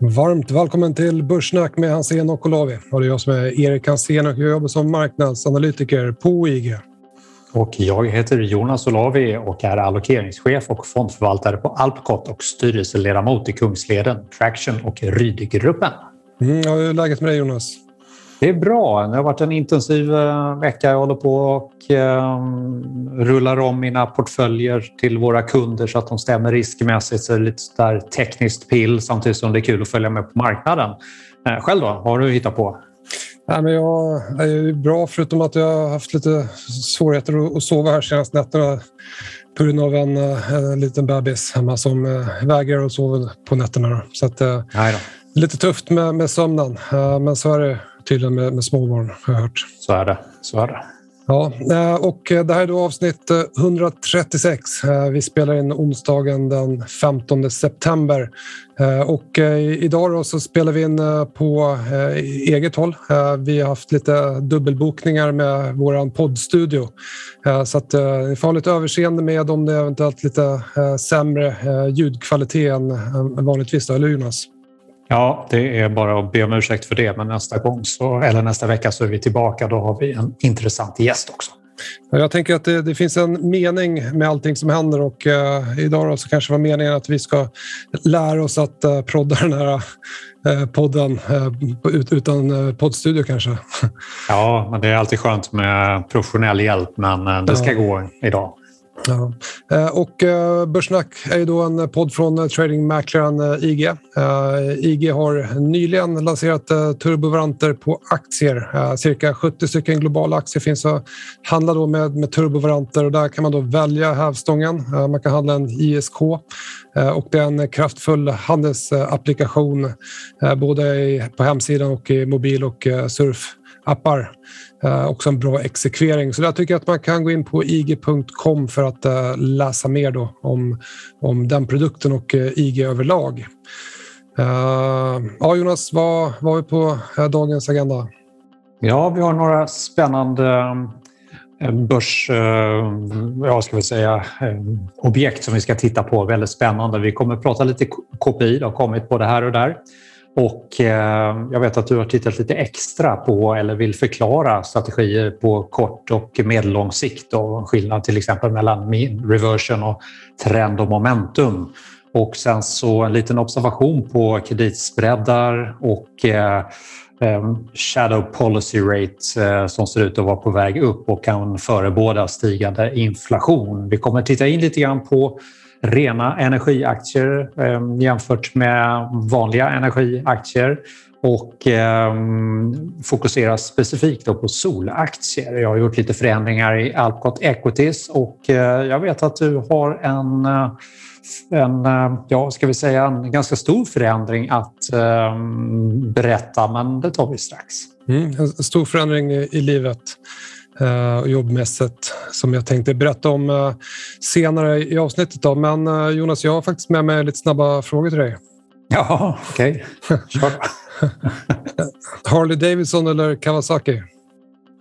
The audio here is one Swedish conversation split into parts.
Varmt välkommen till Börssnack med Hansen och Olavi. Och det är jag som är Erik Hansen och jag jobbar som marknadsanalytiker på IG. Och jag heter Jonas Olavi och är allokeringschef och fondförvaltare på Alpcot och styrelseledamot i Kungsleden, Traction och Rydgruppen. Mm, hur är läget med dig Jonas? Det är bra. Det har varit en intensiv eh, vecka. Jag håller på och eh, rullar om mina portföljer till våra kunder så att de stämmer riskmässigt. Så det är lite där tekniskt pill samtidigt som det är kul att följa med på marknaden. Eh, själv då? Vad har du hittat på? Nej, men jag är bra förutom att jag har haft lite svårigheter att sova här senaste nätterna på grund av en, eh, en liten bebis hemma som eh, vägrar att sova på nätterna. Så att, eh, lite tufft med, med sömnen, men så är det tydligen med, med småbarn har jag hört. Så är det. Så är det. Ja, och det här är då avsnitt 136. Vi spelar in onsdagen den 15 september. Och idag då så spelar vi in på eget håll. Vi har haft lite dubbelbokningar med vår poddstudio. Så att ni får ha lite överseende med om det är eventuellt lite sämre ljudkvalitet än vanligtvis. Då, eller Jonas? Ja, det är bara att be om ursäkt för det, men nästa gång så, eller nästa vecka så är vi tillbaka. Då har vi en intressant gäst också. Jag tänker att det, det finns en mening med allting som händer och uh, idag då så kanske var meningen att vi ska lära oss att uh, prodda den här uh, podden ut, utan poddstudio kanske. Ja, men det är alltid skönt med professionell hjälp, men det ska ja. gå idag. Ja. Eh, och eh, Börssnack är ju då en podd från tradingmäklaren eh, IG. IG har nyligen lanserat turbovaranter på aktier. Cirka 70 stycken globala aktier finns att handla då med, med turbovaranter och där kan man då välja hävstången. Man kan handla en ISK och det är en kraftfull handelsapplikation både på hemsidan och i mobil och surfappar. Eh, också en bra exekvering. Så där tycker jag att man kan gå in på ig.com för att eh, läsa mer då om, om den produkten och eh, IG överlag. ja, Jonas, vad, vad har vi på dagens agenda? Ja, vi har några spännande börs, ja, ska vi säga, objekt som vi ska titta på. Väldigt spännande. Vi kommer att prata lite KPI, det har kommit både här och där. Och eh, jag vet att du har tittat lite extra på eller vill förklara strategier på kort och medellång sikt och skillnad till exempel mellan reversion och trend och momentum. Och sen så en liten observation på kreditspreadar och eh, eh, shadow policy rate som ser ut att vara på väg upp och kan förebåda stigande inflation. Vi kommer titta in lite grann på rena energiaktier eh, jämfört med vanliga energiaktier och eh, fokuserar specifikt på solaktier. Jag har gjort lite förändringar i Alpcot Equities och eh, jag vet att du har en eh, en, eh, ja, ska vi säga, en ganska stor förändring att eh, berätta, men det tar vi strax. Mm, en stor förändring i livet eh, jobbmässigt som jag tänkte berätta om eh, senare i avsnittet. Då. Men eh, Jonas, jag har faktiskt med mig lite snabba frågor till dig. Ja, okej. Okay. Harley Davidson eller Kawasaki?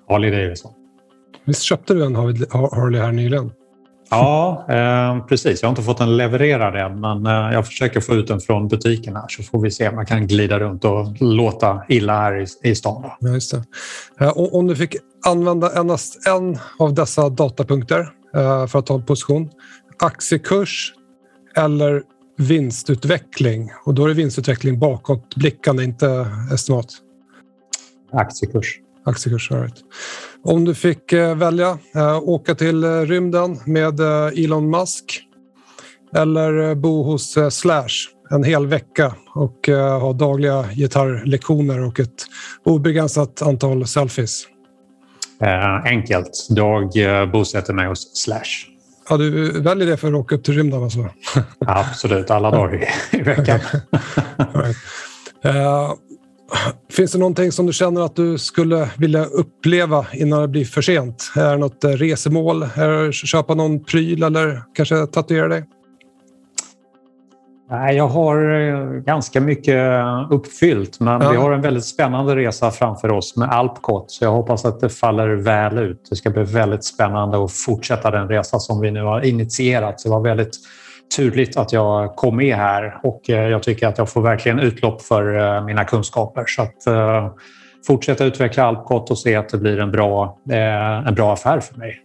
Harley Davidson. Visst köpte du en Harley här nyligen? Ja, eh, precis. Jag har inte fått den levererad än, men eh, jag försöker få ut den från butiken här så får vi se om jag kan glida runt och låta illa här i, i stan. Ja, just. Eh, om du fick använda endast en av dessa datapunkter eh, för att ta en position, aktiekurs eller vinstutveckling. Och då är det vinstutveckling bakåtblickande, inte estimat. Aktiekurs. Aktiekurs, right. Om du fick eh, välja eh, åka till eh, rymden med Elon Musk eller bo hos Slash en hel vecka och ha dagliga gitarrlektioner och ett obegränsat antal selfies? enkelt. Jag bosätter mig hos Slash. Ja, du väljer det för att åka upp till rymden alltså? Absolut, alla dagar i, veckan. right. Finns det någonting som du känner att du skulle vilja uppleva innan det blir för sent? Är det något resemål? Är det köpa någon pryl eller kanske tatuera dig? Nej, jag har eh, ganska mycket uppfyllt men ja. vi har en väldigt spännande resa framför oss med Alpcot så jag hoppas att det faller väl ut. Det ska bli väldigt spännande att fortsätta den resa som vi nu har initierat. Så det var väldigt turligt att jag kom med här och jag tycker att jag får verkligen utlopp för mina kunskaper. Så att fortsätta utveckla Alpcot och se att det blir en bra, en bra affär för mig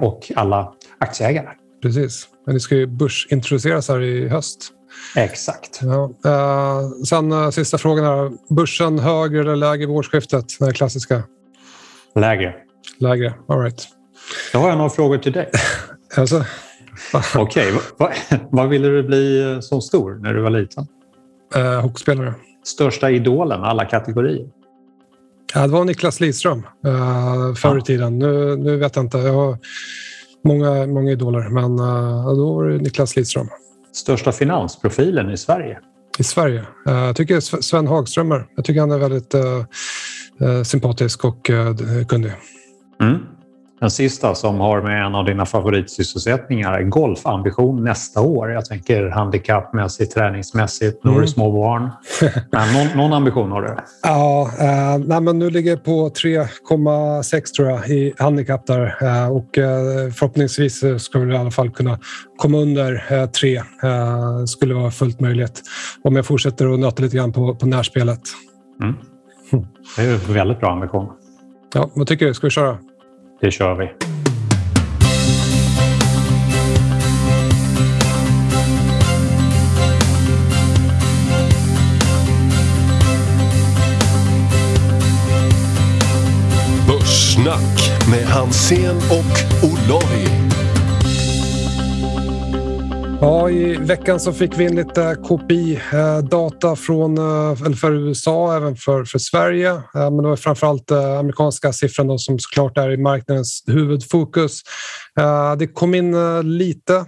och alla aktieägare. Precis. Men det ska ju börsintroduceras här i höst. Exakt. Ja. Sen sista frågan. Här. Börsen högre eller lägre vid årsskiftet? Den klassiska. Lägre. Lägre, all right. Då har jag några frågor till dig. alltså. Okej, okay. vad, vad ville du bli eh, som stor när du var liten? Uh, hockeyspelare. Största idolen alla kategorier? Ja, det var Niklas Lidström uh, förr i tiden. Nu, nu vet jag inte. Jag har många, många idoler, men uh, då var det Niklas Lidström största finansprofilen i Sverige? I Sverige? Eh, jag tycker Sven Hagströmer. Jag tycker han är väldigt uh, sympatisk och uh, kunnig. Mm. Den sista som har med en av dina favoritsysselsättningar, golfambition nästa år. Jag tänker handikappmässigt, träningsmässigt, nu har du små barn. Men någon, någon, ambition har du? Ja, eh, nej, men nu ligger jag på 3,6 tror jag i handikapp där eh, och eh, förhoppningsvis skulle vi i alla fall kunna komma under eh, 3. Eh, skulle vara fullt möjligt om jag fortsätter att nöta lite grann på, på närspelet. Mm. Det är en väldigt bra ambition. Ja, vad tycker du? Ska vi köra? Det kör vi. Börssnack med Hansen och Olavi. Ja, I veckan så fick vi in lite KPI-data från, eh, eller för USA, även för, för Sverige. Eh, men det var framförallt eh, amerikanska siffran då, som såklart är i marknadens huvudfokus. Det kom in lite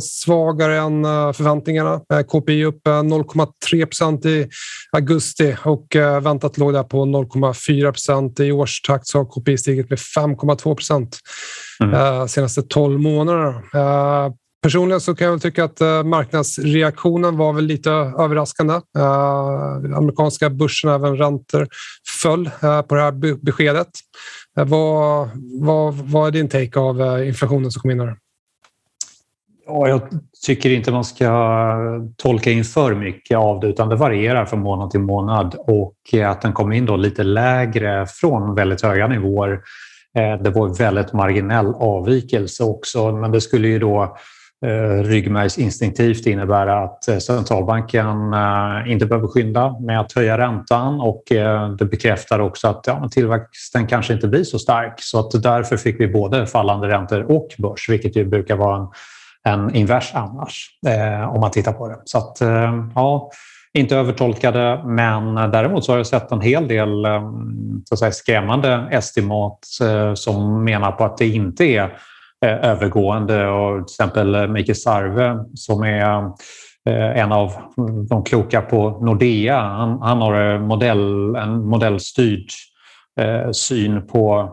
svagare än förväntningarna. KPI upp 0,3 procent i augusti och väntat låg där på 0,4 procent. I årstakt så har KPI stigit med 5,2 procent mm. senaste 12 månaderna. Personligen så kan jag tycka att eh, marknadsreaktionen var väl lite överraskande. Eh, amerikanska börsen, även räntor, föll eh, på det här beskedet. Vad, vad, vad är din take av inflationen som kom in här? Ja, jag tycker inte man ska tolka in för mycket av det utan det varierar från månad till månad och att den kom in då lite lägre från väldigt höga nivåer. Det var väldigt marginell avvikelse också men det skulle ju då Eh, ryggmärgsinstinktivt innebära att eh, centralbanken eh, inte behöver skynda med att höja räntan och det bekräftar också att ja, tillväxten kanske inte blir så stark. Så att därför fick vi både fallande räntor och börs, vilket ju brukar vara en, en invers annars om man tittar på det. Så att ja, inte övertolkade, men däremot så har jag sett en hel del så att säga, skrämmande estimat som menar på att det inte är Eh, övergående. Och till exempel eh, Mikael Sarve som är eh, en av de kloka på Nordea. Han, han har modell, en modellstyrd syn på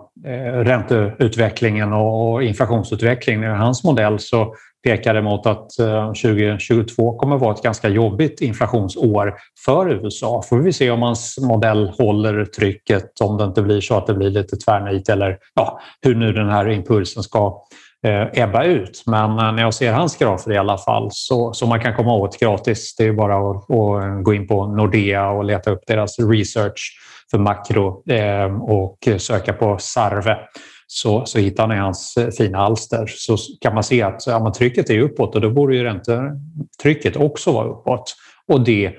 ränteutvecklingen och inflationsutvecklingen. I hans modell så pekade mot att eh, 2022 kommer att vara ett ganska jobbigt inflationsår för USA. Får vi se om hans modell håller trycket, om det inte blir så att det blir lite tvärnit eller ja, hur nu den här impulsen ska eh, ebba ut. Men eh, när jag ser hans grafer i alla fall, så, som man kan komma åt gratis, det är bara att, att gå in på Nordea och leta upp deras research för makro eh, och söka på Sarve så, så hittar ni hans eh, fina alster. Så kan man se att ja, trycket är uppåt och då borde ju räntetrycket också vara uppåt. Och det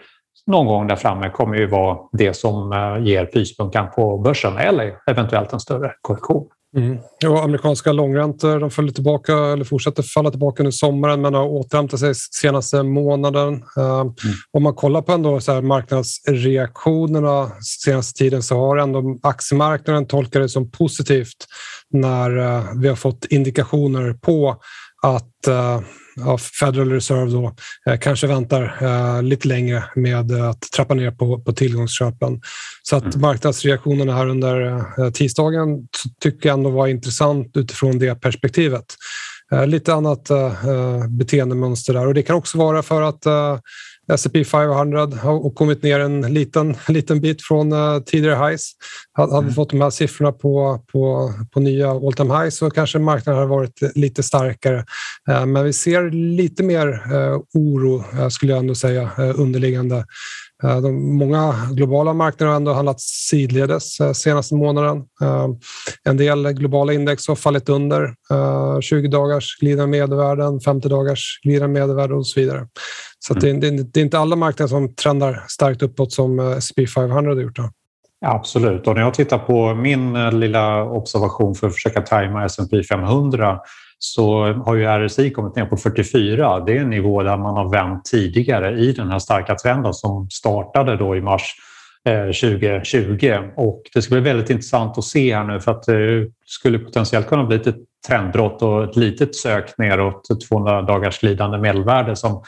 någon gång där framme kommer ju vara det som eh, ger pyspunkan på börsen eller eventuellt en större korrektion. Mm. Ja, amerikanska långräntor de följer tillbaka eller fortsätter falla tillbaka under sommaren men har återhämtat sig senaste månaden. Uh, mm. Om man kollar på ändå så här marknadsreaktionerna senaste tiden så har ändå aktiemarknaden tolkat det som positivt när uh, vi har fått indikationer på att uh, ja, Federal Reserve då, eh, kanske väntar eh, lite längre med att trappa ner på, på tillgångsköpen. Så att mm. marknadsreaktionerna här under eh, tisdagen tycker jag ändå var intressant utifrån det perspektivet. Lite annat beteendemönster där och det kan också vara för att S&P 500 och kommit ner en liten, liten bit från uh, tidigare highs. Hade, mm. vi fått de här siffrorna på, på, på nya all time highs så kanske marknaden hade varit lite starkare. Uh, men vi ser lite mer uh, oro, skulle jag ändå säga, underliggande. De många globala marknader har ändå handlat sidledes senaste månaden. En del globala index har fallit under 20 dagars glidande medelvärden, 50 dagars glidande medelvärden och så vidare. Så mm. det, är inte alla marknader som trendar starkt uppåt som eh, S&P 500 har gjort. Då. Absolut. Och när jag tittar på min eh, lilla observation för att försöka tajma S&P 500 så har ju RSI kommit ner på 44. Det är en nivå där man har vänt tidigare i den här starka trenden som startade då i mars eh, 2020. Och det ska bli väldigt intressant att se här nu för att det skulle potentiellt kunna bli ett trendbrott och ett litet sök neråt 200 dagars glidande medelvärde som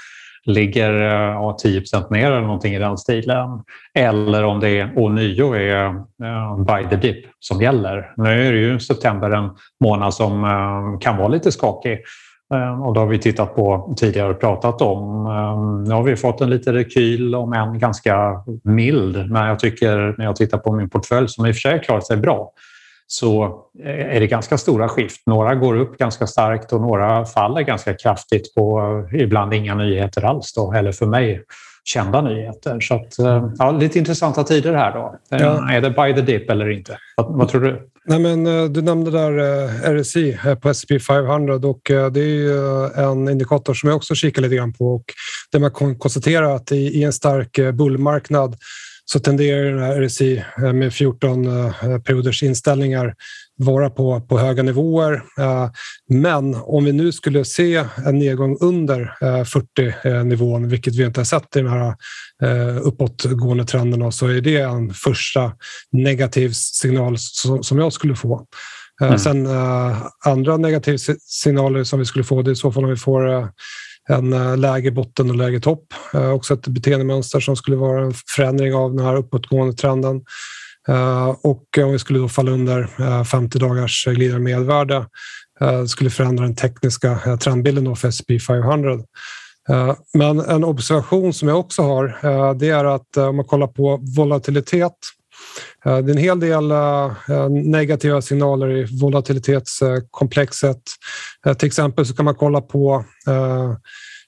ligger eh, ja, 10% ner eller någonting i den stilen. Eller om det är ånyo är eh, uh, buy the dip som gäller. Nu är det ju september en månad som uh, kan vara lite skakig. Uh, och det har vi tittat på tidigare och pratat om. Nu har vi fått en liten rekyl, om än ganska mild. Men jag tycker när jag tittar på min portfölj som i och för sig klarat sig bra så är det ganska stora skift. Några går upp ganska starkt och några faller ganska kraftigt på ibland inga nyheter alls, då, eller för mig kända nyheter. Så att, eh, ja, lite intressanta tider här. Då. Eh, ja. Är det buy the dip eller inte? Vad, vad tror du? Nej, men, eh, du nämnde där RSI på S&P 500 och det är en indikator som jag också kikar lite grann på. Och där man kan konstatera att i en stark bullmarknad så tenderar den här RSI eh, med 14 eh, perioders inställningar vara på, på höga nivåer. Eh, men om vi nu skulle se en nedgång under 40-nivån, vilket vi inte har sett i den här uppåtgående trenden, så är det en första negativ signal som jag skulle få. Mm. Sen andra negativa signaler som vi skulle få, det är i så fall om vi får en eh, lägre botten och lägre topp. Eh, också ett beteendemönster som skulle vara en förändring av den här uppåtgående trenden. Eh, och om vi skulle då falla under 50 dagars glidande medvärde skulle förändra den tekniska trendbilden för S&P 500. Men en observation som jag också har det är att om man kollar på volatilitet det är en hel del negativa signaler i volatilitetskomplexet. Till exempel så kan man kolla på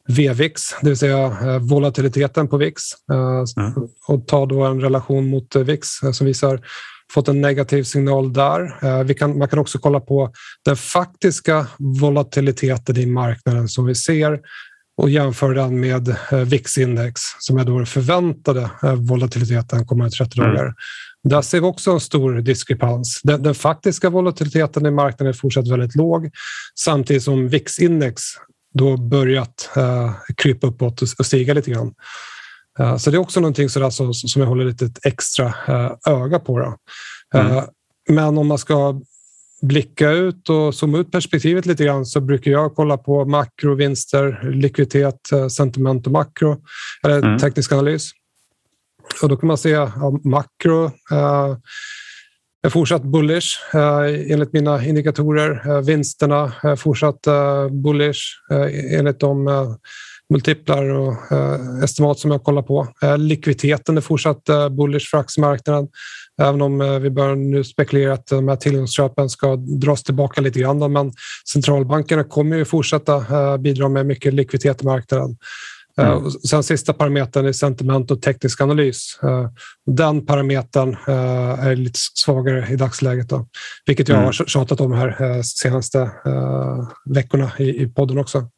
VVIX, det vill säga eh, volatiliteten på VIX mm. och ta då en relation mot VIX som visar fått en negativ signal där. Vi kan, man kan också kolla på den faktiska volatiliteten i marknaden som vi ser och jämföra den med VIX-index som är då förväntade volatiliteten kommande 30 mm. dagar. Där ser vi också en stor diskrepans. Den, den, faktiska volatiliteten i marknaden är fortsatt väldigt låg samtidigt som VIX-index då börjat uh, krypa uppåt och stiga lite grann. Uh, så det är också någonting sådär som, som jag håller lite extra uh, öga på. Då. Mm. Men om man ska blicka ut och zooma ut perspektivet lite grann så brukar jag kolla på makrovinster, likviditet, sentiment och makro, eller mm. teknisk analys. Och då kan man se ja, makro är fortsatt bullish eh, enligt mina indikatorer. Eh, vinsterna är fortsatt eh, bullish enligt de multiplar och estimat som jag kollar på. Likviditeten är fortsatt bullish för aktiemarknaden. Även om vi börjar nu spekulera att de här tillgångsköpen ska dras tillbaka lite grann. Men centralbankerna kommer ju fortsätta bidra med mycket likviditet i marknaden. Mm. Eh, sen sista parametern är sentiment och teknisk analys. Eh, den parametern eh, är lite svagare i dagsläget, då, vilket jag mm. har tjatat om här senaste veckorna i podden också.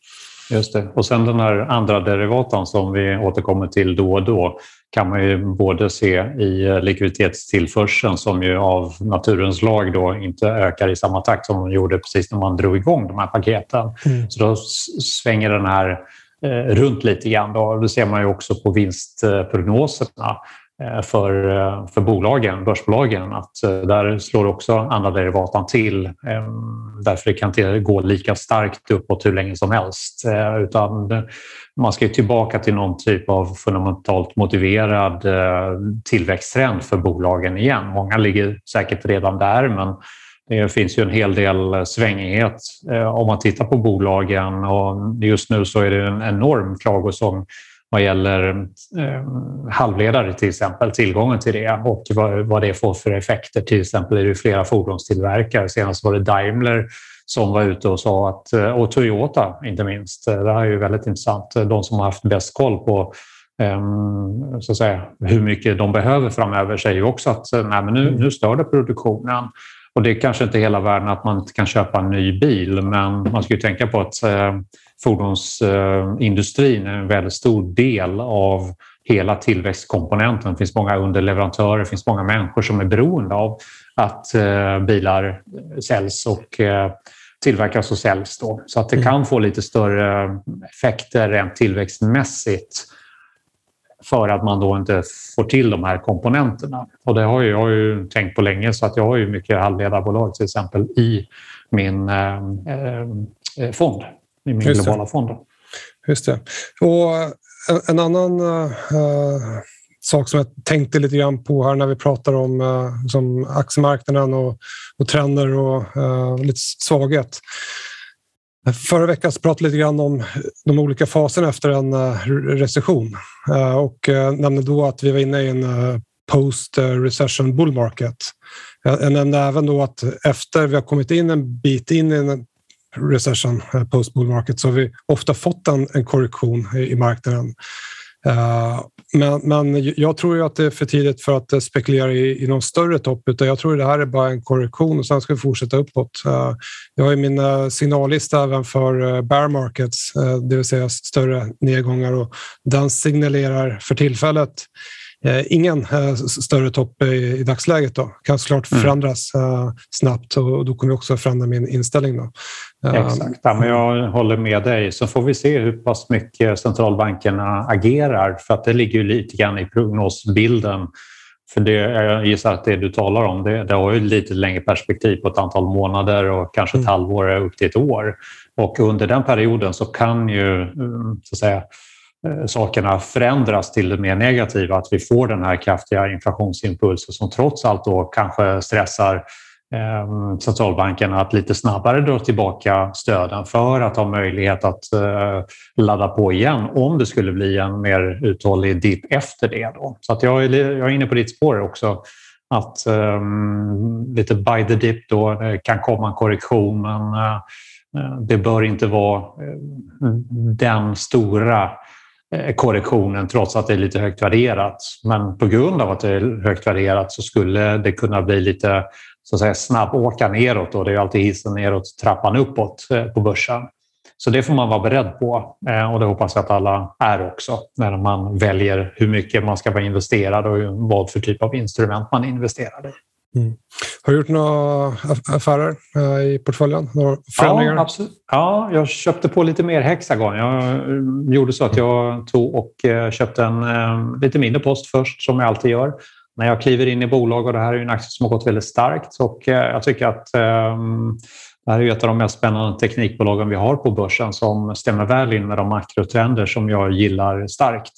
Just det. Och sen den här andra derivatan som vi återkommer till då och då kan man ju både se i likviditetstillförseln som ju av naturens lag då inte ökar i samma takt som de gjorde precis när man drog igång de här paketen. Mm. Så då svänger den här Eh, runt lite grann. Då. Det ser man ju också på vinstprognoserna Eh, för, eh, för bolagen, börsbolagen, att eh, där slår också andra derivatan till. Därför det kan inte gå lika starkt uppåt hur länge som helst. Utan man ska tillbaka till någon typ av fundamentalt motiverad tillväxttrend för bolagen igen. Många ligger säkert redan där men det finns ju en hel del svängighet om man tittar på bolagen och just nu så är det en enorm klagosång vad gäller eh, halvledare till exempel, tillgången till det och vad, vad det får för effekter. Till exempel är det flera fordonstillverkare, senast var det Daimler som var ute och sa att, eh, och Toyota inte minst, det här är ju väldigt intressant, de som har haft bäst koll på um, så att säga, hur mycket de behöver framöver säger också att nej, men nu, nu stör det produktionen. Och det är kanske inte hela världen att man inte kan köpa en ny bil men man ska ju tänka på att eh, fordonsindustrin är en väldigt stor del av hela tillväxtkomponenten. Det finns många underleverantörer, det finns många människor som är beroende av att eh, bilar säljs och eh, tillverkas och säljs. Då. Så att det kan få lite större effekter rent tillväxtmässigt för att man då inte får till de här komponenterna. Och det har jag ju tänkt på länge så att jag har ju mycket halvledarbolag till exempel i min eh, eh, fond, i min Just globala det. fond. Just det. Och en, en annan uh, sak som jag tänkte lite grann på här när vi pratar om uh, som aktiemarknaden och, och trender och lite svaghet. Förra veckan pratade vi lite grann om de olika faserna efter en eh, recession eh, och eh, nämnde då att vi var inne i en post recession bull market. Jag nämnde även då att efter vi har kommit in en bit in i en recession, post bull market, så har vi ofta fått en, en korrektion i, i marknaden. Uh, men, men jag tror ju att det är för tidigt för att eh, spekulera i, i någon större topp, utan jag tror att det här är bara en korrektion och sen ska vi fortsätta uppåt. Eh, jag har ju min eh, signallista även för bear markets, det vill säga större nedgångar och den signalerar för tillfället ingen eh, större topp i, dagsläget. Då. kan såklart mm. förändras mm. snabbt och då kommer jag också förändra min inställning. Då. Exakt, ja, men jag håller med dig. Så får vi se hur pass mycket centralbankerna agerar för att det ligger ju lite grann i prognosbilden. För det, jag gissar att det du talar om det, det har ju lite längre perspektiv på ett antal månader och kanske ett mm. halvår upp till ett år. Och under den perioden så kan ju mm, så att säga, Eh, Eh, sakerna förändras till det mer negativa, att vi får den här kraftiga inflationsimpulsen som trots allt då kanske stressar eh, centralbankerna att lite snabbare dra tillbaka stöden för att ha möjlighet att eh, ladda på igen om det skulle bli en mer uthållig dipp efter det. Då. Så att jag, är, inne på ditt spår också att um, lite by the dip då det kan komma en korrektion men uh, det bör inte vara den stora Eh, korrektionen trots att det är lite högt värderat. Men på grund av att det är högt värderat så skulle det kunna bli lite så att säga, snabbåka neråt. Och det är alltid hissen neråt, trappan uppåt eh, på börsen. Så det får man vara beredd på eh, och det hoppas jag att alla är också när man väljer hur mycket man ska vara investerad och vad för typ av instrument man investerar i. Mm. Har du gjort några affärer eh, i portföljen? Några förändringar? Ja, absolut. ja, jag köpte på lite mer Hexagon. Jag eh, gjorde så att jag tog och eh, köpte en lite mindre post först, som jag alltid gör. När jag kliver in i bolag och det här är en aktie som har gått väldigt starkt och jag tycker att ehm, det här är ett av de mest spännande teknikbolagen vi har på börsen som stämmer väl in med de makrotrender som jag gillar starkt.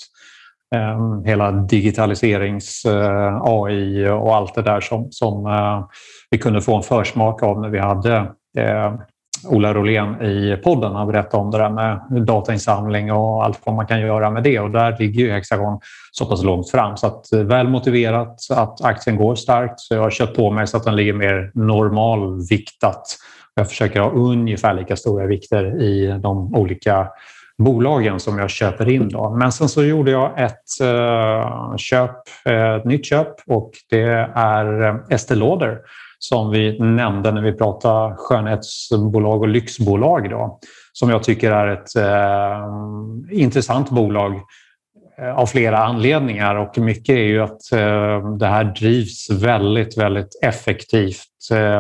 Ehm, hela digitaliserings-AI eh, och allt det där som, som eh, vi kunde få en försmak av när vi hade eh, Ola Rolén i podden. Han berättade om det där med datainsamling och allt vad man kan göra med det. Och där ligger ju Hexagon så pass långt fram. Så att väl motiverat att aktien går starkt. Så jag har köpt på mig så att den ligger mer normalviktat. Jag försöker ha ungefär lika stora vikter i de olika bolagen som jag köper in. Då. Men sen så gjorde jag ett eh, köp, ett nytt köp och det är eh, Estée Lauder som vi nämnde när vi pratade skönhetsbolag och lyxbolag. Då, som jag tycker är ett eh, intressant bolag eh, av flera anledningar och mycket är ju att det här drivs väldigt, väldigt effektivt.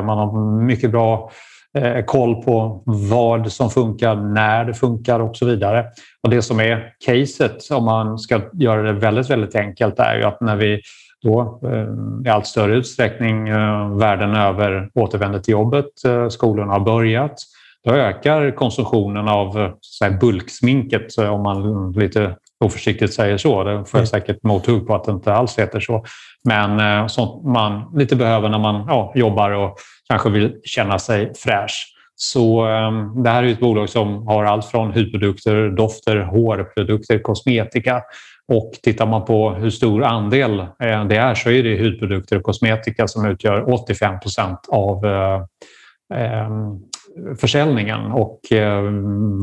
Man har mycket bra eh, koll på vad som funkar, när det funkar och så vidare. Och Det som är caset, om man ska göra det väldigt, väldigt enkelt, är ju att när vi då eh, i allt större utsträckning eh, världen över återvänder till jobbet, eh, skolorna har börjat, då ökar konsumtionen av så här, bulksminket, om man lite oförsiktigt säger så. Det får jag mm. säkert mothugg på att det inte alls heter så. Men sånt man lite behöver när man ja, jobbar och kanske vill känna sig fräsch. Så um, det här är ett bolag som har allt från hudprodukter, dofter, hårprodukter, kosmetika. Och tittar man på hur stor andel eh, det är så är det hudprodukter och kosmetika som utgör 85 procent av eh, eh, försäljningen. Och eh,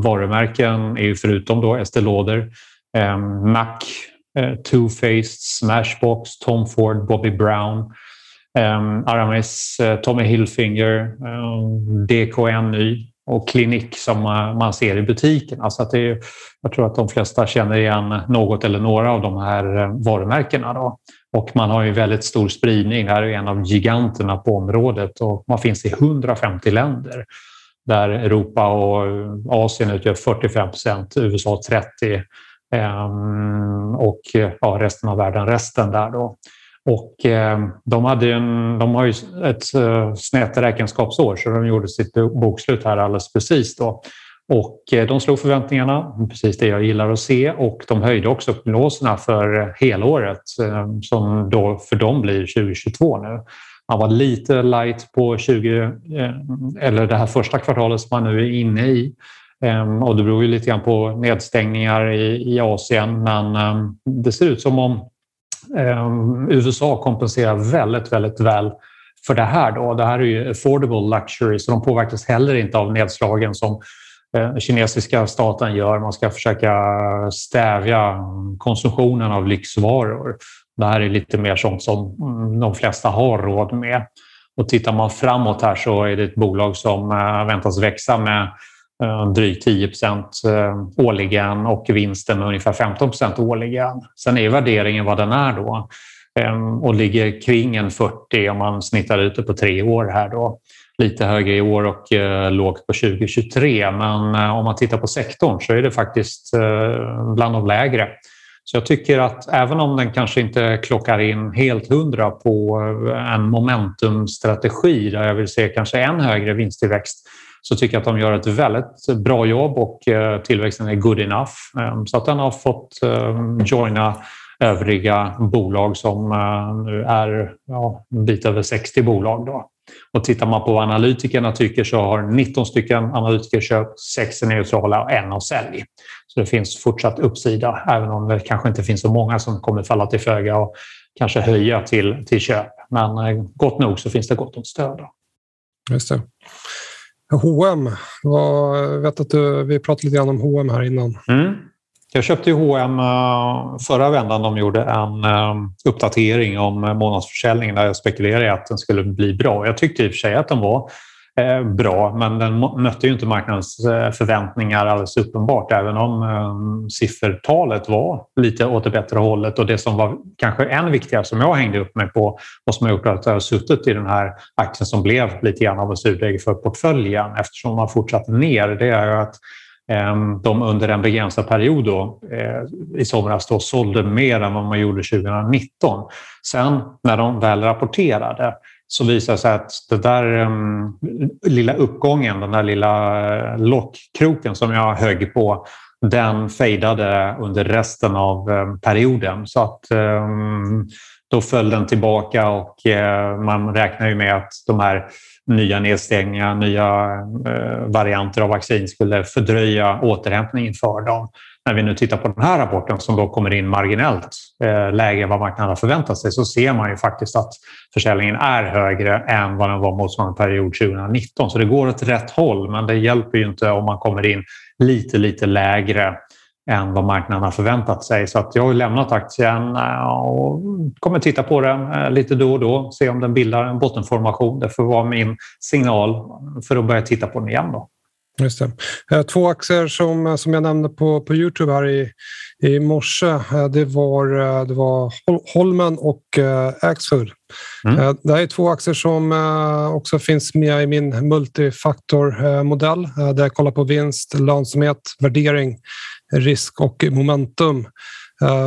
varumärken är ju förutom då Estée Lauder, eh, Ehm, Mac, eh, Too Faced, Smashbox, Tom Ford, Bobby Brown, ehm, Aramis, eh, Tommy Hilfinger, ehm, DKNY och Klinik som man ser i butiken. Alltså att det är, jag tror att de flesta känner igen något eller några av de här eh, varumärkena. Då. Och man har ju väldigt stor spridning. Det här är en av giganterna på området och man finns i 150 länder där Europa och eh, Asien utgör 45 procent, USA 30 Ehm, och ja, resten av världen resten där. Då. Och ehm, de, hade en, de har ju ett eh, snett räkenskapsår så de gjorde sitt bokslut här alldeles precis. Då. Och eh, de slog förväntningarna, precis det jag gillar att se och de höjde också prognoserna för helåret ehm, som då för dem blir 2022 nu. Man var lite light på 20, eh, eller det här första kvartalet som man nu är inne i. Ehm, och det beror ju lite grann på nedstängningar i, i Asien men ehm, det ser ut som om ehm, USA kompenserar väldigt, väldigt väl för det här. Då. Det här är ju affordable luxury så de påverkas heller inte av nedslagen som eh, kinesiska staten gör. Man ska försöka stävja konsumtionen av lyxvaror. Det här är lite mer sånt som mm, de flesta har råd med. Och tittar man framåt här så är det ett bolag som eh, väntas växa med Eh, drygt 10 eh, årligen och vinsten med ungefär 15% årligen. Sen är värderingen vad den är då eh, och ligger kring en 40 om man snittar ut det på tre år här då. Lite högre i år och lågt på 2023 men om man tittar på sektorn så är det faktiskt bland de lägre. Så jag tycker att även om den kanske inte klockar in helt hundra på en momentumstrategi där jag vill se kanske än högre vinsttillväxt så tycker jag att de gör ett väldigt bra jobb och eh, tillväxten är good enough. Ehm, så att den har fått ehm, joina övriga bolag som eh, nu är ja, en bit över 60 bolag. Då. Och tittar man på vad analytikerna tycker så har 19 stycken analytiker köpt, 6 är neutrala och en har sälj. Så det finns fortsatt uppsida, även om det kanske inte finns så många som kommer falla till föga och kanske höja till, till köp. Men eh, gott nog så finns det gott om stöd. Just det. H&M. Jag vet att du, vi pratade lite grann om H&M här innan. Mm. Jag köpte ju H&M förra vändan. De gjorde en eh, uppdatering om månadsförsäljningen där jag spekulerade i att den skulle bli bra. Jag tyckte i och för sig att den var Eh, bra, men den mötte ju inte marknadens eh, förväntningar alldeles uppenbart, även om ehm, siffertalet var lite åt det bättre hållet. Och det som var kanske än viktigare, som jag hängde upp mig på och som har gjort att jag har suttit i den här aktien som blev lite grann av en surdeg för portföljen eftersom man fortsatt ner, det är att ehm, de under en begränsad period då, eh, i somras då, sålde mer än vad man gjorde 2019. Sen när de väl rapporterade så visar det sig att den där um, lilla uppgången, den där lilla eh, lockkroken som jag högg på, den fejdade under resten av um, perioden. Så att um, då föll den tillbaka och uh, man räknar ju med att de här nya nedstängningar, nya uh, varianter av vaccin skulle fördröja återhämtningen för dem när vi nu tittar på den här rapporten som då kommer in marginellt eh, lägre än vad marknaden har förväntat sig så ser man ju faktiskt att försäljningen är högre än vad den var motsvarande period 2019. Så det går åt rätt håll men det hjälper ju inte om man kommer in lite, lite lägre än vad marknaden har förväntat sig. Så att jag har lämnat aktien eh, och kommer titta på den eh, lite då och då, se om den bildar en bottenformation. Det får vara min signal för att börja titta på den igen. Då. Just det. Eh, två aktier som, eh, som jag nämnde på, på Youtube här i, i morse, eh, det var, det var Holmen och Axfood. Mm. Det här är två aktier som också finns med i min multifaktormodell där jag kollar på vinst, lönsamhet, värdering, risk och momentum.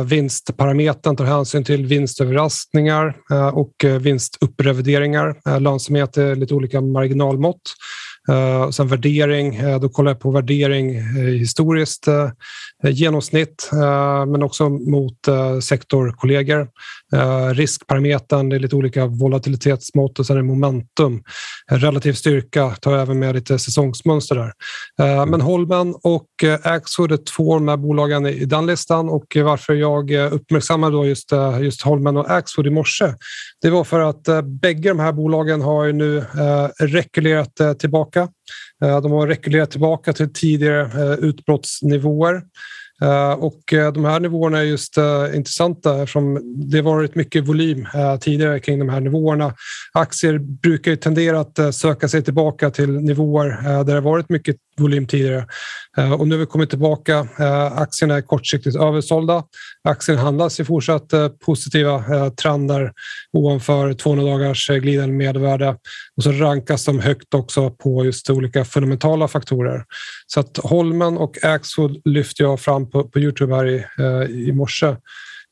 Vinstparametern tar hänsyn till vinstöverraskningar och vinstupprevideringar. Lönsamhet är lite olika marginalmått. Uh, sen värdering, uh, då kollar jag på värdering uh, historiskt genomsnitt men också mot sektorkollegor. riskparametern, det är lite olika volatilitetsmått och sen är momentum. Relativ styrka tar jag även med lite säsongsmönster där. men Holmen och Axfood är två av de här bolagen i den listan och varför jag uppmärksammade då just, just Holmen och Axfood i morse, det var för att bägge de här bolagen har nu rekylerat tillbaka. Eh, de har rekylerat tillbaka till tidigare eh, utbrottsnivåer. Eh, och de här nivåerna är just intressanta eftersom det varit mycket volym tidigare kring de här nivåerna. Aktier brukar ju tendera att söka sig tillbaka till nivåer där det varit mycket volym tidigare. Eh, och nu har vi kommit tillbaka. Eh, aktierna är kortsiktigt översålda. Aktien handlas i fortsatt eh, positiva trender ovanför 200 dagars glidande medelvärde och så rankas de högt också på just olika fundamentala faktorer. Så att Holmen och Axfood lyfter jag fram på, på Youtube här i, i morse.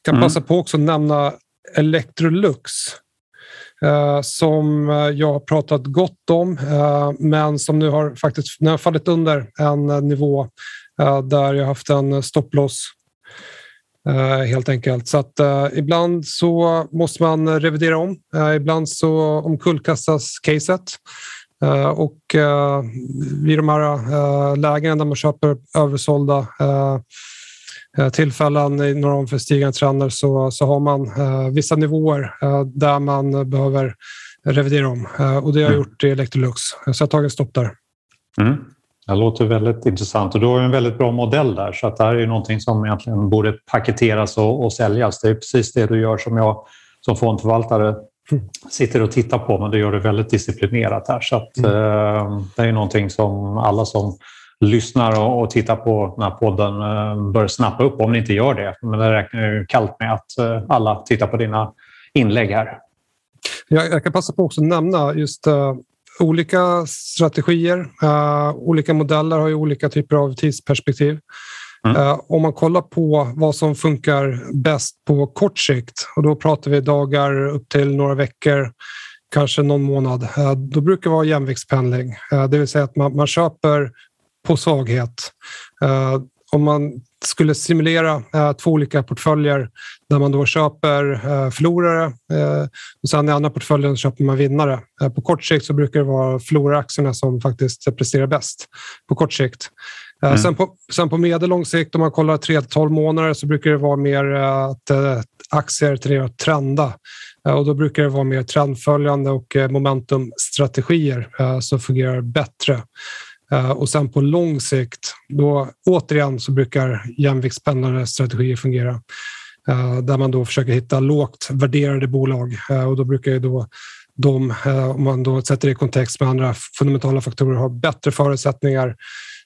Kan mm. passa på också att nämna Electrolux Eh, som eh, jag har pratat gott om, eh, men som nu har faktiskt nu har fallit under en nivå där jag haft en stopploss helt enkelt. Så att ibland så måste man revidera om. ibland så omkullkastas caset. och vid de här lägena där man köper översålda tillfällen inom för stigande trender så, så har man eh, vissa nivåer eh, där man behöver revidera om eh, och det har jag mm. gjort i Electrolux. Så jag har tagit stopp där. Mm. Det låter väldigt intressant och du har en väldigt bra modell där så att det här är någonting som egentligen borde paketeras och, och säljas. Det är precis det du gör som jag som fondförvaltare mm. sitter och tittar på men du gör det väldigt disciplinerat här så att mm. eh, det är någonting som alla som lyssnar och, tittar på den här podden eh, bör snappa upp om ni inte gör det. Men det räknar ju kallt med att eh, alla tittar på dina inlägg här. Jag, jag kan passa på också att nämna just uh, olika strategier. Uh, olika modeller har ju olika typer av tidsperspektiv. Mm. Uh, om man kollar på vad som funkar bäst på kort sikt och då pratar vi dagar upp till några veckor kanske någon månad. Då brukar det vara jämviktspendling, det vill säga att man, man köper på svaghet. Uh, om man skulle simulera uh, två olika portföljer där man då köper uh, förlorare och sen i andra portföljen köper man vinnare. på kort sikt så brukar det vara förloraraktierna som faktiskt presterar bäst på kort sikt. Mm. Sen, på, sen på medellång sikt, om man kollar 3-12 månader, så brukar det vara mer att aktier tenderar att trenda. Och då brukar det vara mer trendföljande och momentumstrategier som fungerar bättre. Eh, och sen på lång sikt, då återigen så brukar jämviktspendlande strategier fungera. Eh, där man då försöker hitta lågt värderade bolag eh, och då brukar ju då de, om man då sätter det i kontext med andra fundamentala faktorer, ha bättre förutsättningar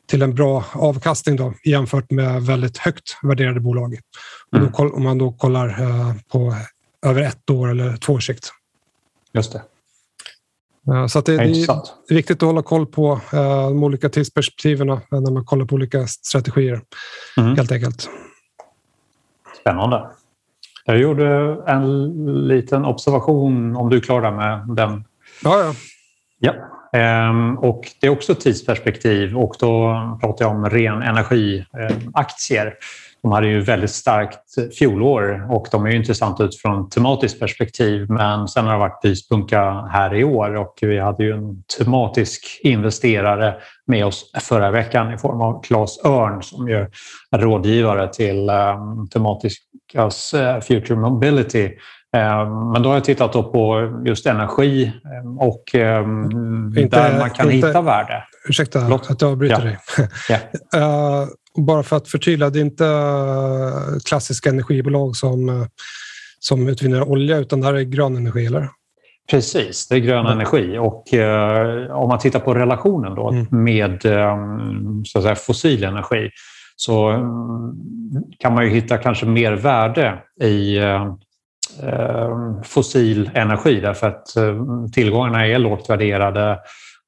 till en bra avkastning då, jämfört med väldigt högt värderade bolag. Mm. Och då, om man då kollar på över ett år eller två års sikt. Just det. Så det, det, är viktigt att hålla koll på uh, de olika tidsperspektiven när man kollar på olika strategier. Mm. Helt enkelt. Spännande. Jag gjorde en liten observation, om du är klar med den. Ja, ja. ja. Ehm, och det är också tidsperspektiv och då pratar jag om ren energiaktier. De hade ju väldigt starkt fjolår och de är intressanta utifrån tematiskt perspektiv men sen har det varit pyspunka här i år och vi hade ju en tematisk investerare med oss förra veckan i form av Claes Örn som ju är rådgivare till um, Tematiskas uh, Future Mobility. Um, men då har jag tittat på just energi um, och inte, där man kan inte, hitta värde. Ursäkta Förlåt? att jag avbryter ja. dig. Ja. bara för att förtydliga, det är inte eh, klassiska energibolag som, eh, som utvinner olja utan det här är grön energi, eller? Precis, det är grön mm. energi och eh, om man tittar på relationen då mm. med eh, så att säga, fossil energi så mm, kan man ju hitta kanske mer värde i eh, fossil energi därför att tillgångarna är lågt värderade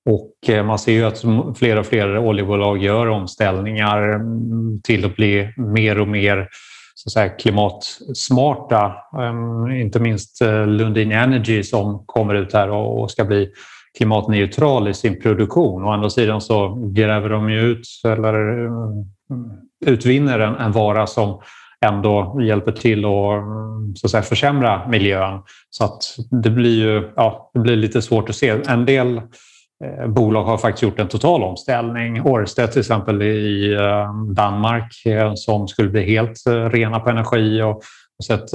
och eh, man ser ju att fler och fler oljebolag gör omställningar mm, till att bli mer och mer så att säga, klimatsmarta. Ehm, inte minst eh, Lundin Energy som kommer ut här och ska bli klimatneutral i sin produktion. Å andra sidan så gräver de ut eller mm, utvinner en, en vara som ändå hjälper till att, mm, så att säga, försämra miljön. Så att det blir ju ja, det blir lite svårt att se. En del Eh, bolag har faktiskt gjort en total omställning. Årstedt till exempel i eh, Danmark eh, som skulle bli helt rena på energi och, och sett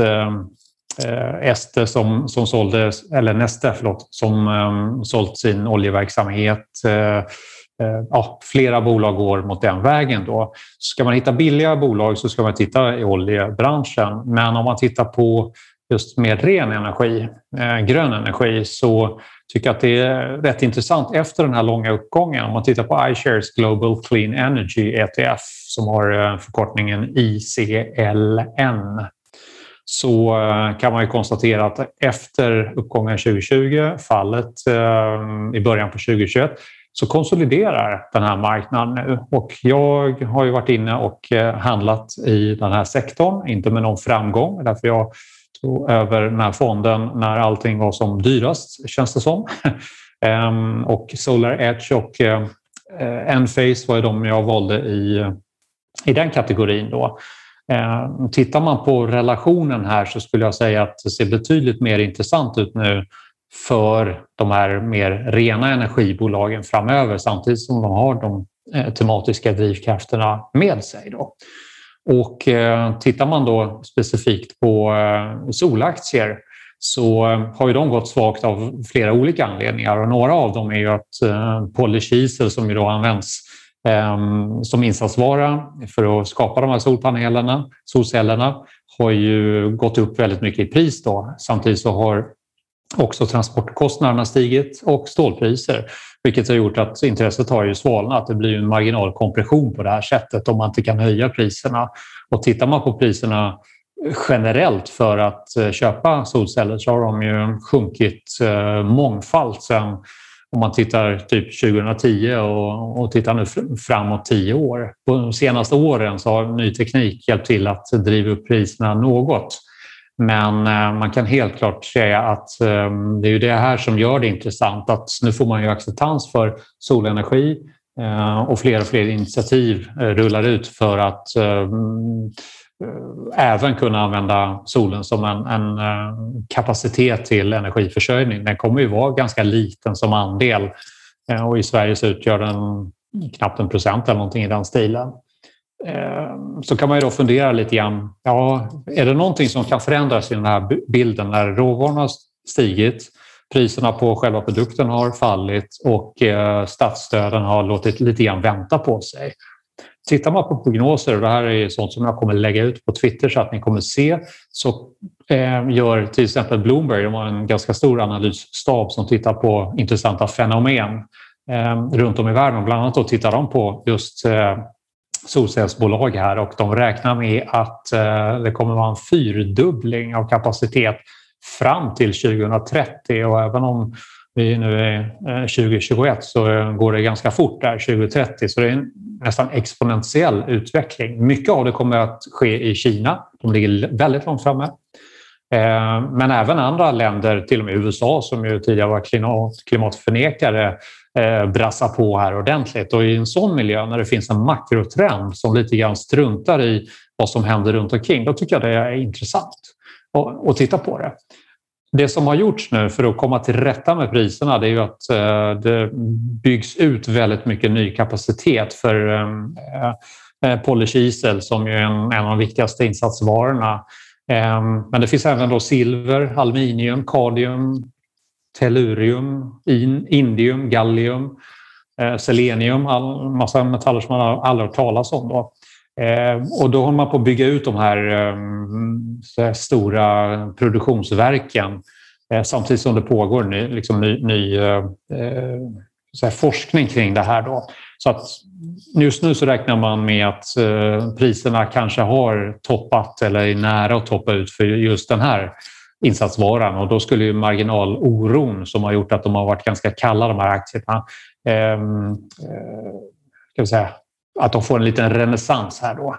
Este som, som sålde, eller Neste förlåt, som um, sålt sin oljeverksamhet. Ja, flera bolag går mot den vägen. Då. Ska man hitta billiga bolag så ska man titta i oljebranschen. Men om man tittar på just mer ren energi, grön energi, så tycker att det är rätt intressant efter den här långa uppgången. Om man tittar på iShares Global Clean Energy ETF som har eh, förkortningen ICLN så eh, kan man ju konstatera att efter uppgången 2020, fallet eh, i början på 2021, så konsoliderar den här marknaden nu. Och jag har ju varit inne och handlat i den här sektorn, inte med någon framgång, därför jag så över den här fonden när allting var som dyrast, känns det som. Ehm, och Solar Edge och eh, Enphase var ju de jag valde i, i den kategorin. Då. Ehm, tittar man på relationen här så skulle jag säga att det ser betydligt mer intressant ut nu för de här mer rena energibolagen framöver samtidigt som de har de eh, tematiska drivkrafterna med sig. Då. Och eh, tittar man då specifikt på eh, solaktier så eh, har ju de gått svagt av flera olika anledningar och några av dem är ju att eh, polykisel som ju då används ehm, som insatsvara för att skapa de här solpanelerna, solcellerna har ju gått upp väldigt mycket i pris då. Samtidigt så har också transportkostnaderna stigit och stålpriser, vilket har gjort att intresset har ju svalnat. Det blir en marginalkompression på det här sättet om man inte kan höja priserna. Och tittar man på priserna generellt för att eh, köpa solceller så har de ju sjunkit eh, mångfalt sen om man tittar typ 2010 och, och tittar nu framåt tio år. På de senaste åren så har ny teknik hjälpt till att driva upp priserna något. Men eh, man kan helt klart säga att eh, det är ju det här som gör det intressant att nu får man ju acceptans för solenergi eh, och fler och fler initiativ rullar ut för att även kunna använda solen som en, en kapacitet till energiförsörjning. Den kommer ju vara ganska liten som andel och i Sverige så utgör den knappt en procent eller någonting i den stilen. Ehm. Så kan man ju då fundera lite grann. Ja, är det någonting som kan förändras i den här bilden när råvarorna har stigit, priserna på själva produkten har fallit och eh, statsstöden har låtit lite grann vänta på sig. Tittar man på prognoser, och det här är sånt som jag kommer lägga ut på Twitter så att ni kommer se, så eh, gör till exempel Bloomberg, de har en ganska stor analysstab som tittar på intressanta fenomen ehm, runt om i världen. Bland annat då tittar de på just eh, solcellsbolag här och de räknar med att eh, det kommer vara en fyrdubbling av kapacitet fram till 2030 och även om vi nu är eh, 2021 så eh, går det ganska fort där 2030 så det är en nästan exponentiell utveckling. Mycket av det kommer att ske i Kina. De ligger väldigt långt framme. Men även andra länder, till och med USA som ju tidigare var klimatförnekare, Eh, brassa på här ordentligt. Och i en sån miljö, när det finns en makrotrend som lite grann struntar i vad som händer runt omkring, då tycker jag det är intressant att, titta på det. Det som har gjorts nu för att komma till rätta med priserna det är ju att eh, det byggs ut väldigt mycket ny kapacitet för eh, polykisel som är en, en av de viktigaste insatsvarorna. Men det finns även då silver, aluminium, kadmium, tellurium, indium, gallium, eh, selenium, all, massa metaller som man aldrig hört talas om. Då. Eh, och då håller man på att bygga ut de här, eh, här stora produktionsverken eh, samtidigt som det pågår ny, liksom ny, ny eh, så forskning kring det här. Då. Så att just nu så räknar man med att priserna kanske har toppat eller är nära att toppa ut för just den här insatsvaran och då skulle ju marginaloron som har gjort att de har varit ganska kalla de här aktierna, ehm, eh, ska vi säga, att de får en liten renässans här då.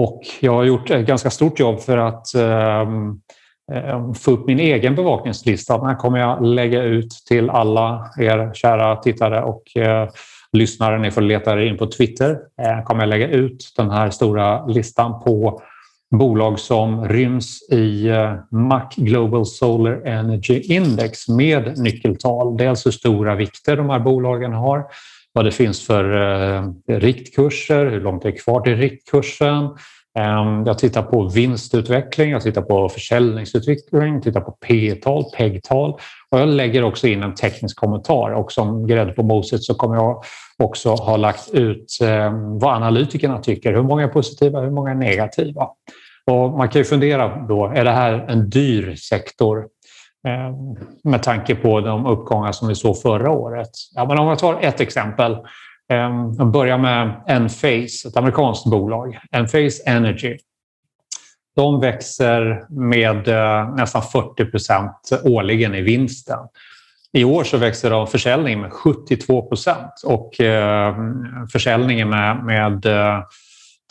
Och jag har gjort ett ganska stort jobb för att eh, få upp min egen bevakningslista. Den här kommer jag lägga ut till alla er kära tittare och eh, lyssnare. Ni får leta er in på Twitter. Eh, kommer jag lägga ut den här stora listan på bolag som ryms i eh, MAC Global Solar Energy Index med nyckeltal. Dels hur alltså stora vikter de här bolagen har, vad det finns för eh, riktkurser, hur långt det är kvar till riktkursen. Ehm, jag tittar på vinstutveckling, jag tittar på försäljningsutveckling, tittar på P-tal, PEG-tal och jag lägger också in en teknisk kommentar och som grädde på moset så kommer jag också ha lagt ut ehm, vad analytikerna tycker. Hur många är positiva, hur många är negativa? Och man kan ju fundera då, är det här en dyr sektor? Eh, med tanke på de uppgångar som vi såg förra året. Ja, men om jag tar ett exempel. Eh, jag börjar med Enphase, ett amerikanskt bolag. Enphase Energy. De växer med eh, nästan 40 procent årligen i vinsten. I år så växer de försäljningen med 72 procent och försäljningen med, med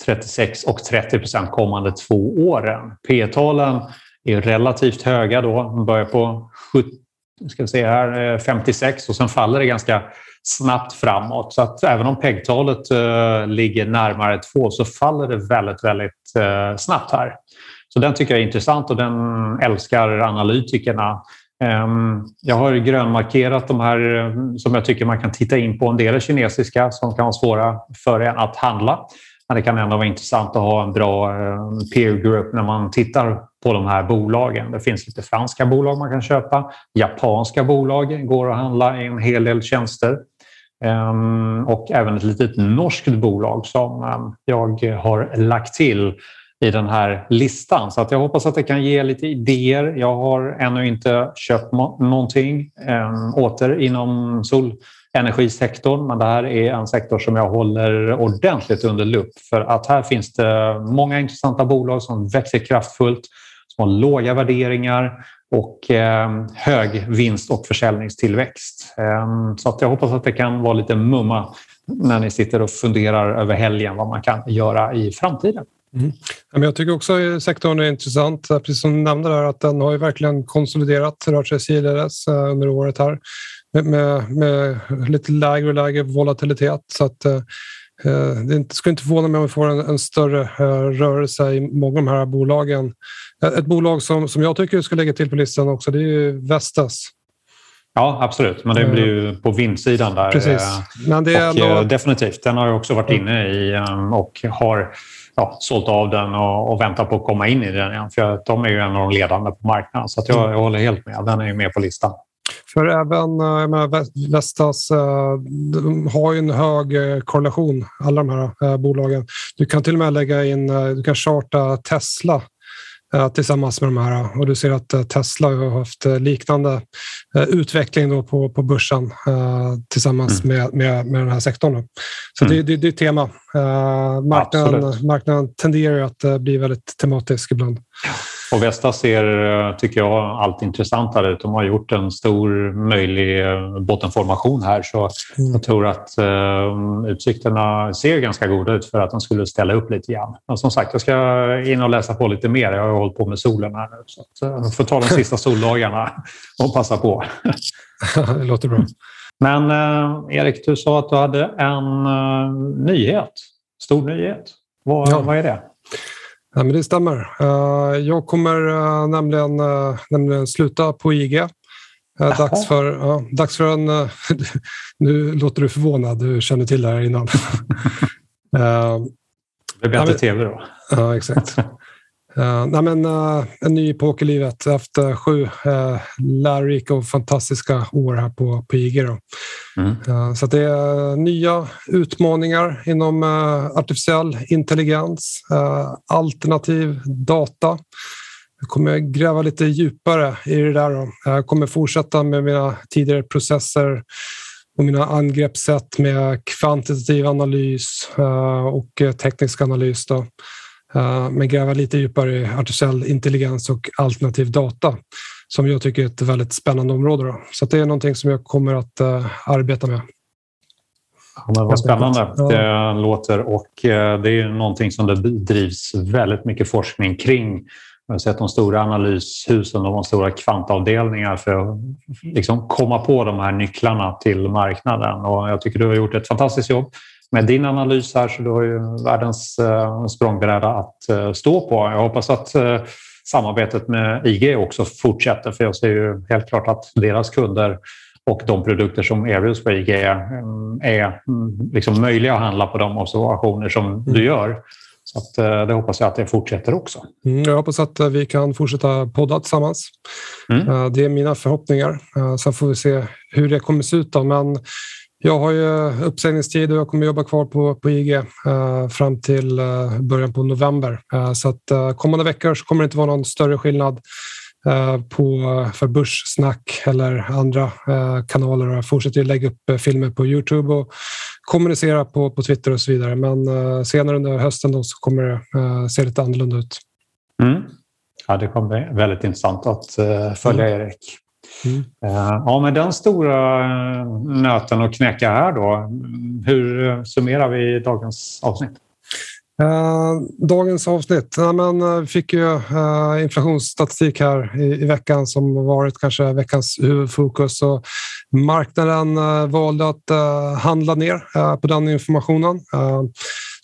36 och 30 procent kommande två åren. P-talen är relativt höga då. De börjar på 70, ska vi se här, eh, 56 och sen faller det ganska snabbt framåt. Så att även om PEG-talet eh, ligger närmare 2 så faller det väldigt, väldigt eh, snabbt här. Så den tycker jag är intressant och den älskar analytikerna. Ehm, jag har grönmarkerat de här som jag tycker man kan titta in på. En del är kinesiska som kan vara svåra för en att handla. Men det kan ändå vara intressant att ha en bra eh, peer group när man tittar på de här bolagen. Det finns lite franska bolag man kan köpa. Japanska bolag går att handla i en hel del tjänster. Ehm, och även ett litet norskt bolag som ehm, jag har lagt till i den här listan. Så att jag hoppas att det kan ge lite idéer. Jag har ännu inte köpt någonting ehm, åter inom Sol energisektorn, men det här är en sektor som jag håller ordentligt under lupp för att här finns det många intressanta bolag som växer kraftfullt, som har låga värderingar och eh, hög vinst och försäljningstillväxt. Ehm, så att jag hoppas att det kan vara lite mumma när ni sitter och funderar över helgen vad man kan göra i framtiden. Mm. Jag tycker också att sektorn är intressant, precis som du nämnde där, att den har ju verkligen konsoliderat, rört sig sidledes eh, under året här med, med, lite lägre och lägre volatilitet. Så att, eh, Eh, det skulle inte förvåna mig om vi får en, en större rörelse i många av de här bolagen. Ett bolag som, som jag tycker ska lägga till på listan också det är ju Vestas. Ja, absolut. Men det blir ju på vinstsidan där. Precis. Men det är och, ändå... Definitivt. Den har jag också varit inne i och har ja, sålt av den och, och väntar på att komma in i den igen. För de är ju en av de ledande på marknaden. Så jag, jag håller helt med. Den är ju med på listan. För även menar, Vestas eh, har ju en hög eh, korrelation, alla de här eh, bolagen. Du kan till och med lägga in, du kan charta Tesla tillsammans med de här och du ser att Tesla har haft liknande utveckling då på, på börsen tillsammans mm. med, med, med den här sektorn. Så mm. det, det, det är tema. Marknaden, marknaden tenderar att bli väldigt tematisk ibland. Och Vestas ser, tycker jag, allt intressantare ut. De har gjort en stor möjlig eh, bottenformation här så mm. jag tror att uh, utsikterna ser ganska goda ut för att de skulle ställa upp lite grann. Men som sagt, jag ska in och läsa på lite mer. Jag har hållit på med solen här nu så att, uh, jag får ta de sista soldagarna och passa på. det låter bra. Men uh, Erik, du sa att du hade en nyhet. Stor nyhet. Vad, ja. vad är det? Ja, men det stämmer. Eh, jag kommer eh, nämligen, eh, nämligen sluta på IG. Dags för, ja, dags för en... Nu låter du förvånad, du känner till det här innan. Det blir bättre tv då. Ja, exakt. Uh, nej men, uh, en ny epok i livet efter sju uh, lärorika och fantastiska år här på, på IG. Mm. Uh, så det är nya utmaningar inom artificiell intelligens, alternativ data. Jag kommer gräva lite djupare i det där. Då. Jag kommer fortsätta med mina tidigare processer och mina angreppssätt med kvantitativ analys och teknisk analys. Då. Eh, men gräva lite djupare i artificiell intelligens och alternativ data som jag tycker är ett väldigt spännande område. Då. Så det är någonting som jag kommer att uh, arbeta med. Ja, vad spännande ja. det låter och eh, det är någonting som det bedrivs väldigt mycket forskning kring. Jag har sett de stora analyshusen och de stora kvantavdelningar för att liksom komma på de här nycklarna till marknaden och jag tycker du har gjort ett fantastiskt jobb med din analys här så du har ju världens språngbräda att stå på. Jag hoppas att samarbetet med IG också fortsätter för jag ser ju helt klart att deras kunder och de produkter som erbjuds på IG är liksom möjliga att handla på de observationer som du gör. Så att, eh, det hoppas jag att det fortsätter också. Mm, jag hoppas att eh, vi kan fortsätta podda tillsammans. Mm. Eh, det är mina förhoppningar. Sen får vi se hur det kommer se ut. Då. Men jag har ju uppsägningstid och jag kommer jobba kvar på, på IG fram till början på november. så att kommande veckor så kommer det inte vara någon större skillnad Eh, på, för Börssnack eller andra eh, kanaler. Jag fortsätter lägga upp eh, filmer på Youtube och kommunicera på, på Twitter och så vidare. Men senare under hösten då så kommer det se lite annorlunda ut. Mm. Ja, det kommer bli väldigt intressant att följa mm. Erik. Mm. Ja, med den stora nöten att knäcka här då. Hur summerar vi dagens avsnitt? Dagens avsnitt. Ja, men, fick ju inflationsstatistik här i, i, veckan som varit kanske veckans huvudfokus. Och marknaden valde att handla ner på den informationen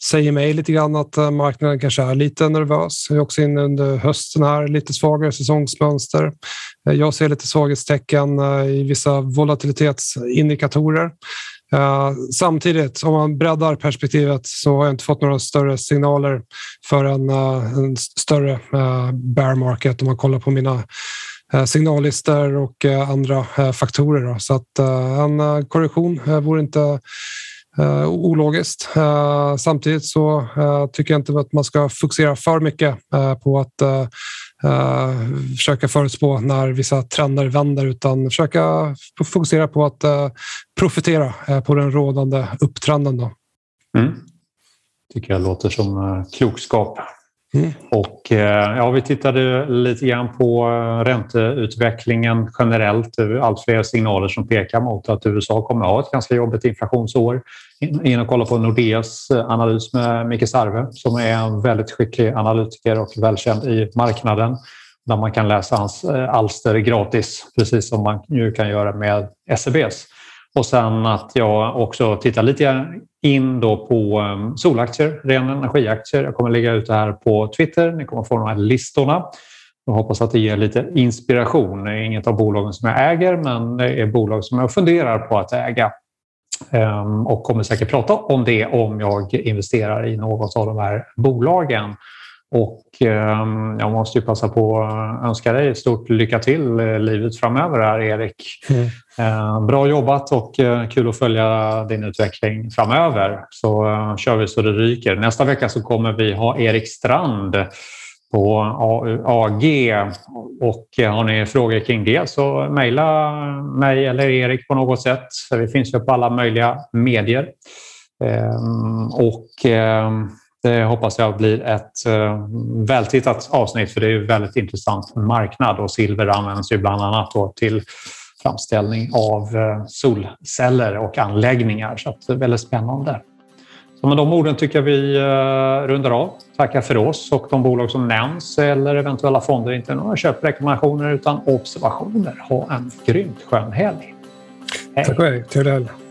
säger mig lite grann att eh, marknaden kanske är lite nervös. Vi är också inne under hösten här, lite svagare säsongsmönster. Eh, jag ser lite svaghetstecken eh, i vissa volatilitetsindikatorer. Samtidigt, om man breddar perspektivet så har jag inte fått några större signaler för en, en större bear market om man kollar på mina signallistor och andra faktorer. Så att en korrektion vore inte eh, ologiskt. Eh, samtidigt så eh, tycker jag inte att man ska fokusera för mycket eh, på att eh, eh, försöka förutspå när vissa trender vänder utan försöka fokusera på att profitera på den rådande upptrenden. Då. Mm. tycker jag låter som klokskap. Mm. Och, eh, ja, vi tittade lite grann på eh, ränteutvecklingen generellt. Allt fler signaler som pekar mot att USA kommer att ha ett ganska jobbigt inflationsår. In och kolla på Nordeas eh, analys med Micke Sarve som är en väldigt skicklig analytiker och välkänd i marknaden där man kan läsa hans alster gratis, precis som man ju kan göra med SEBs. Och sen att jag också tittar lite in då på ehm, solaktier, ren energiaktier. Jag kommer lägga ut det här på Twitter. Ni kommer få de här listorna. Jag hoppas att det ger lite inspiration. Det är inget av bolagen som jag äger, men det är bolag som jag funderar på att äga. Ehm, och kommer säkert prata om det om jag investerar i något av de här bolagen. Och ehm, jag måste ju passa på att önska dig stort lycka till i livet framöver här, Erik. Mm. Eh, bra jobbat och eh, kul att följa din utveckling framöver. Så eh, kör vi så det ryker. Nästa vecka så kommer vi ha Erik Strand på AG och har ni frågor kring det så mejla mig eller Erik på något sätt. Vi finns ju på alla möjliga medier. Ehm, och ehm, det hoppas jag blir ett eh, vältittat avsnitt för det är ju väldigt intressant marknad och silver används ju bland annat till framställning av eh, solceller och anläggningar. Så det är eh, väldigt spännande. Så med de orden tycker jag vi rundar av. Tackar för oss och de bolag som nämns eller eventuella fonder. Inte några köprekommendationer utan observationer. Ha en grymt skön helg. Hej. Tack och hej. Trevlig helg.